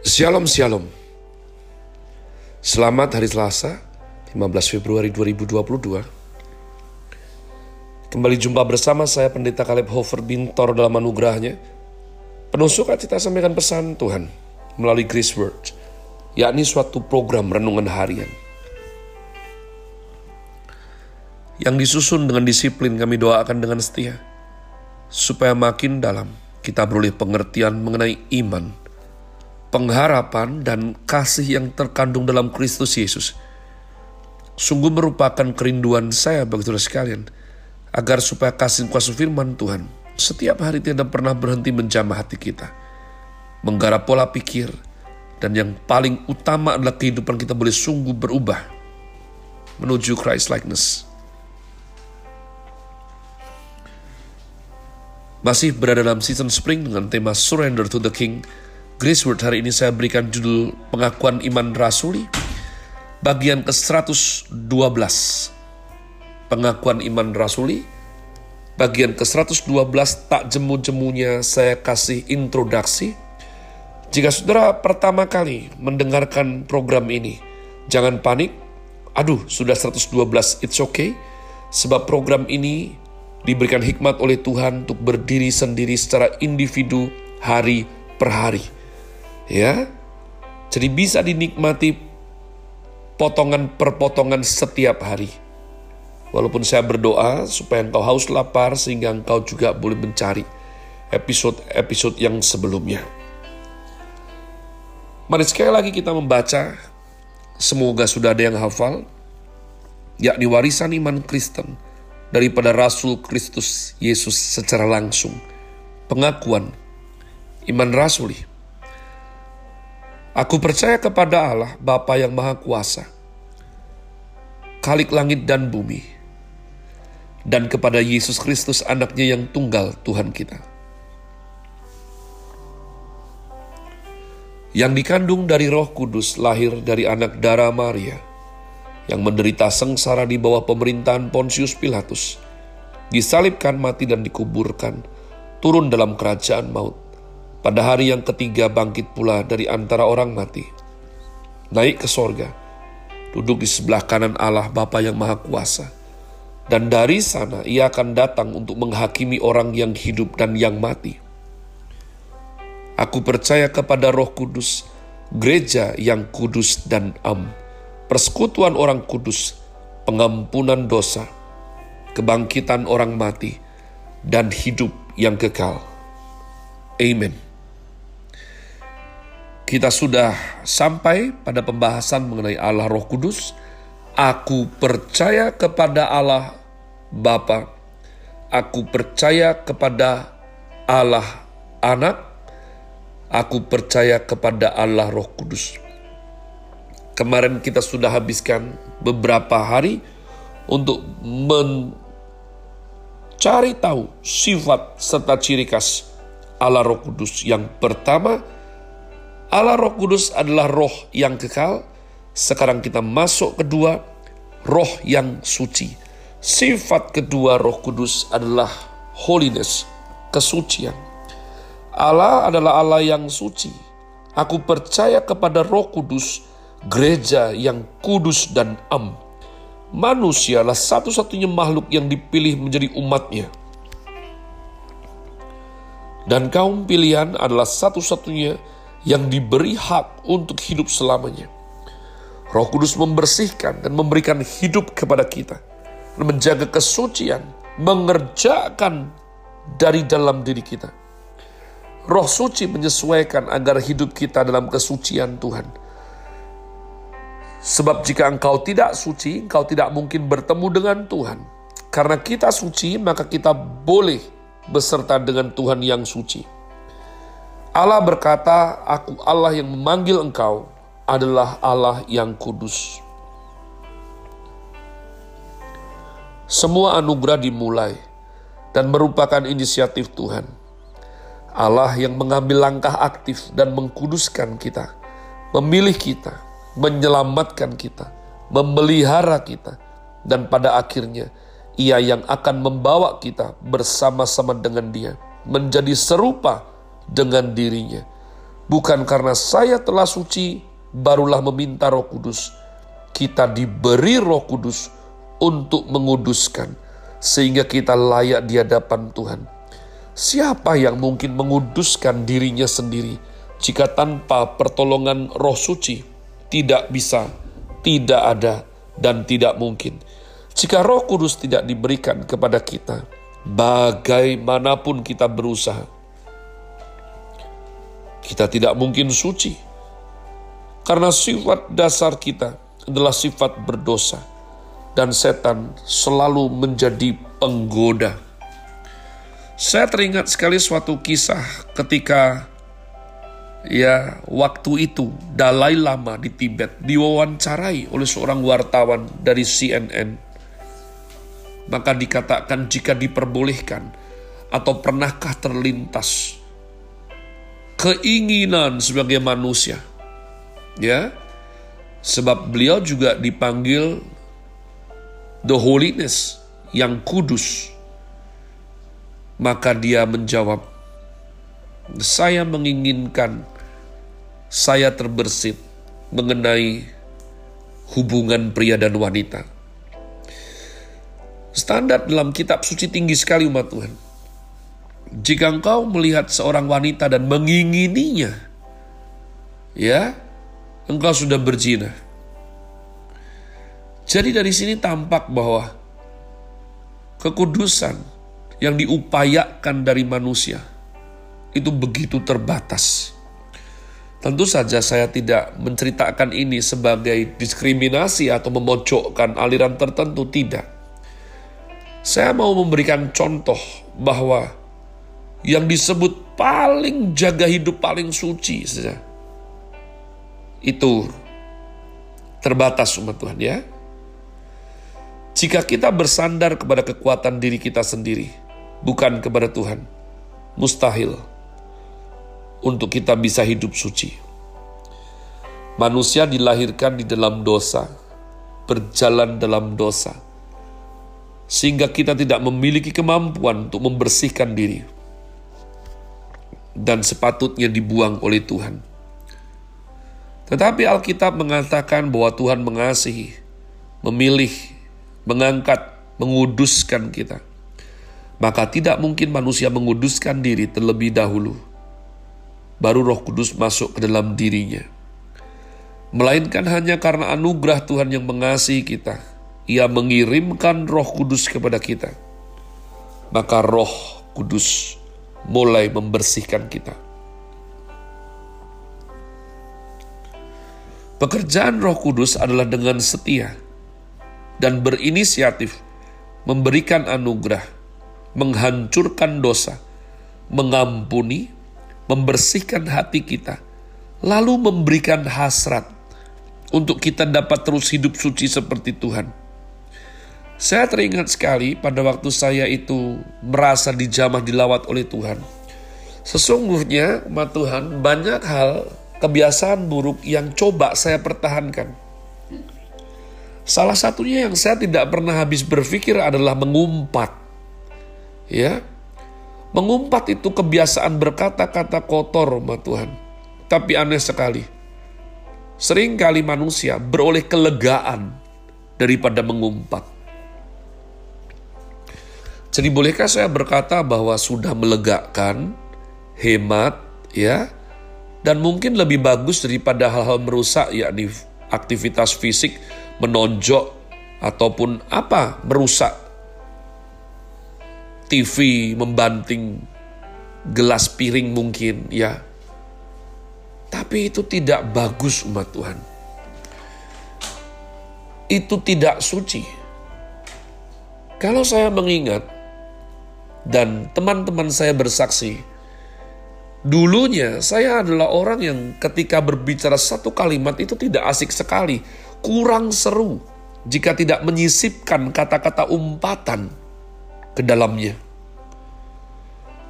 Shalom Shalom. Selamat hari Selasa 15 Februari 2022 Kembali jumpa bersama saya Pendeta Kaleb Hofer Bintor dalam anugerahnya. Penuh sukacita sampaikan pesan Tuhan melalui Grace Word yakni suatu program renungan harian. Yang disusun dengan disiplin kami doakan dengan setia supaya makin dalam kita beroleh pengertian mengenai iman pengharapan dan kasih yang terkandung dalam Kristus Yesus sungguh merupakan kerinduan saya bagi saudara sekalian agar supaya kasih kuasa firman Tuhan setiap hari tidak pernah berhenti menjamah hati kita menggarap pola pikir dan yang paling utama adalah kehidupan kita boleh sungguh berubah menuju Christ likeness. Masih berada dalam season spring dengan tema Surrender to the King Grace Word hari ini saya berikan judul Pengakuan Iman Rasuli bagian ke-112. Pengakuan Iman Rasuli bagian ke-112 tak jemu-jemunya saya kasih introduksi. Jika saudara pertama kali mendengarkan program ini, jangan panik. Aduh, sudah 112, it's okay. Sebab program ini diberikan hikmat oleh Tuhan untuk berdiri sendiri secara individu hari per hari ya. Jadi bisa dinikmati potongan per potongan setiap hari. Walaupun saya berdoa supaya engkau haus lapar sehingga engkau juga boleh mencari episode-episode yang sebelumnya. Mari sekali lagi kita membaca, semoga sudah ada yang hafal, yakni warisan iman Kristen daripada Rasul Kristus Yesus secara langsung. Pengakuan iman rasuli Aku percaya kepada Allah, Bapa yang Maha Kuasa, Kalik langit dan bumi, dan kepada Yesus Kristus anaknya yang tunggal Tuhan kita. Yang dikandung dari roh kudus lahir dari anak darah Maria, yang menderita sengsara di bawah pemerintahan Pontius Pilatus, disalibkan mati dan dikuburkan, turun dalam kerajaan maut, pada hari yang ketiga bangkit pula dari antara orang mati. Naik ke sorga, duduk di sebelah kanan Allah Bapa yang Maha Kuasa. Dan dari sana ia akan datang untuk menghakimi orang yang hidup dan yang mati. Aku percaya kepada roh kudus, gereja yang kudus dan am, persekutuan orang kudus, pengampunan dosa, kebangkitan orang mati, dan hidup yang kekal. Amen. Kita sudah sampai pada pembahasan mengenai Allah Roh Kudus. Aku percaya kepada Allah Bapa. Aku percaya kepada Allah Anak. Aku percaya kepada Allah Roh Kudus. Kemarin kita sudah habiskan beberapa hari untuk mencari tahu sifat serta ciri khas Allah Roh Kudus. Yang pertama, Allah Roh Kudus adalah roh yang kekal. Sekarang kita masuk kedua, roh yang suci. Sifat kedua Roh Kudus adalah holiness, kesucian. Allah adalah Allah yang suci. Aku percaya kepada Roh Kudus, gereja yang kudus dan am. Manusia adalah satu-satunya makhluk yang dipilih menjadi umatnya. Dan kaum pilihan adalah satu-satunya yang diberi hak untuk hidup selamanya. Roh Kudus membersihkan dan memberikan hidup kepada kita, menjaga kesucian, mengerjakan dari dalam diri kita. Roh suci menyesuaikan agar hidup kita dalam kesucian Tuhan. Sebab jika engkau tidak suci, engkau tidak mungkin bertemu dengan Tuhan. Karena kita suci, maka kita boleh beserta dengan Tuhan yang suci. Allah berkata, "Aku Allah yang memanggil engkau adalah Allah yang kudus." Semua anugerah dimulai dan merupakan inisiatif Tuhan. Allah yang mengambil langkah aktif dan mengkuduskan kita, memilih kita, menyelamatkan kita, memelihara kita, dan pada akhirnya Ia yang akan membawa kita bersama-sama dengan Dia menjadi serupa dengan dirinya Bukan karena saya telah suci, barulah meminta roh kudus. Kita diberi roh kudus untuk menguduskan, sehingga kita layak di hadapan Tuhan. Siapa yang mungkin menguduskan dirinya sendiri jika tanpa pertolongan roh suci? Tidak bisa, tidak ada, dan tidak mungkin. Jika roh kudus tidak diberikan kepada kita, bagaimanapun kita berusaha, kita tidak mungkin suci. Karena sifat dasar kita adalah sifat berdosa. Dan setan selalu menjadi penggoda. Saya teringat sekali suatu kisah ketika ya waktu itu Dalai Lama di Tibet diwawancarai oleh seorang wartawan dari CNN. Maka dikatakan jika diperbolehkan atau pernahkah terlintas keinginan sebagai manusia. Ya. Sebab beliau juga dipanggil the holiness yang kudus. Maka dia menjawab, saya menginginkan saya terbersit mengenai hubungan pria dan wanita. Standar dalam kitab suci tinggi sekali umat Tuhan jika engkau melihat seorang wanita dan mengingininya, ya, engkau sudah berzina. Jadi dari sini tampak bahwa kekudusan yang diupayakan dari manusia itu begitu terbatas. Tentu saja saya tidak menceritakan ini sebagai diskriminasi atau memojokkan aliran tertentu, tidak. Saya mau memberikan contoh bahwa yang disebut paling jaga hidup paling suci saja. Itu terbatas umat Tuhan ya. Jika kita bersandar kepada kekuatan diri kita sendiri, bukan kepada Tuhan, mustahil untuk kita bisa hidup suci. Manusia dilahirkan di dalam dosa, berjalan dalam dosa, sehingga kita tidak memiliki kemampuan untuk membersihkan diri dan sepatutnya dibuang oleh Tuhan. Tetapi Alkitab mengatakan bahwa Tuhan mengasihi, memilih, mengangkat, menguduskan kita. Maka tidak mungkin manusia menguduskan diri terlebih dahulu. Baru roh kudus masuk ke dalam dirinya. Melainkan hanya karena anugerah Tuhan yang mengasihi kita. Ia mengirimkan roh kudus kepada kita. Maka roh kudus mulai membersihkan kita. Pekerjaan Roh Kudus adalah dengan setia dan berinisiatif memberikan anugerah, menghancurkan dosa, mengampuni, membersihkan hati kita, lalu memberikan hasrat untuk kita dapat terus hidup suci seperti Tuhan. Saya teringat sekali pada waktu saya itu merasa dijamah dilawat oleh Tuhan. Sesungguhnya, umat Tuhan, banyak hal kebiasaan buruk yang coba saya pertahankan. Salah satunya yang saya tidak pernah habis berpikir adalah mengumpat. Ya, mengumpat itu kebiasaan berkata-kata kotor, umat Tuhan. Tapi aneh sekali. Seringkali manusia beroleh kelegaan daripada mengumpat. Jadi bolehkah saya berkata bahwa sudah melegakan, hemat, ya, dan mungkin lebih bagus daripada hal-hal merusak, yakni aktivitas fisik, menonjok, ataupun apa, merusak TV, membanting gelas piring mungkin, ya. Tapi itu tidak bagus umat Tuhan. Itu tidak suci. Kalau saya mengingat dan teman-teman saya bersaksi, dulunya saya adalah orang yang ketika berbicara satu kalimat itu tidak asik sekali, kurang seru jika tidak menyisipkan kata-kata umpatan ke dalamnya.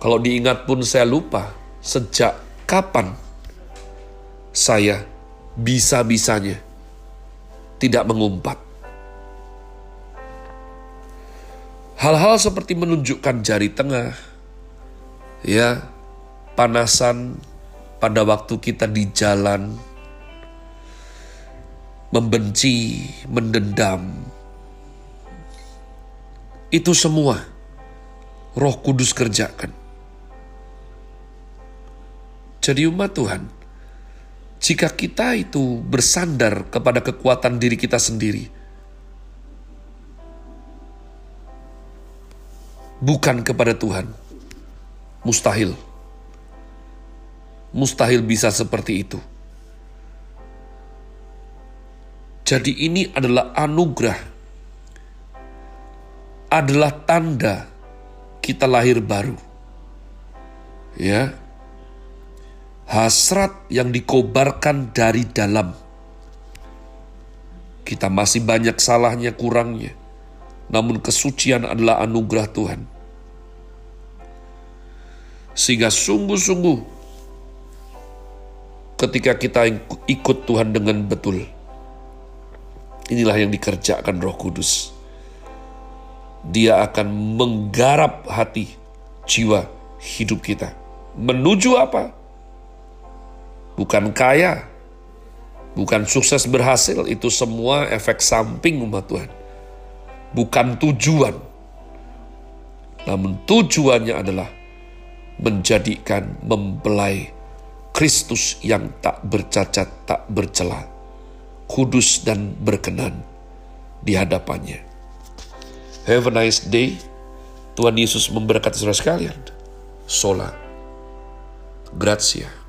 Kalau diingat pun saya lupa sejak kapan saya bisa-bisanya tidak mengumpat. Hal-hal seperti menunjukkan jari tengah, ya, panasan, pada waktu kita di jalan, membenci, mendendam. Itu semua Roh Kudus kerjakan. Jadi umat Tuhan, jika kita itu bersandar kepada kekuatan diri kita sendiri, bukan kepada Tuhan, mustahil. Mustahil bisa seperti itu. Jadi ini adalah anugerah, adalah tanda kita lahir baru. Ya, hasrat yang dikobarkan dari dalam. Kita masih banyak salahnya, kurangnya. Namun kesucian adalah anugerah Tuhan. Sehingga sungguh-sungguh ketika kita ikut Tuhan dengan betul, inilah yang dikerjakan roh kudus. Dia akan menggarap hati, jiwa, hidup kita. Menuju apa? bukan kaya, bukan sukses berhasil, itu semua efek samping umat Tuhan. Bukan tujuan. Namun tujuannya adalah menjadikan mempelai Kristus yang tak bercacat, tak bercela, kudus dan berkenan di hadapannya. Have a nice day. Tuhan Yesus memberkati saudara sekalian. Sola. Grazie.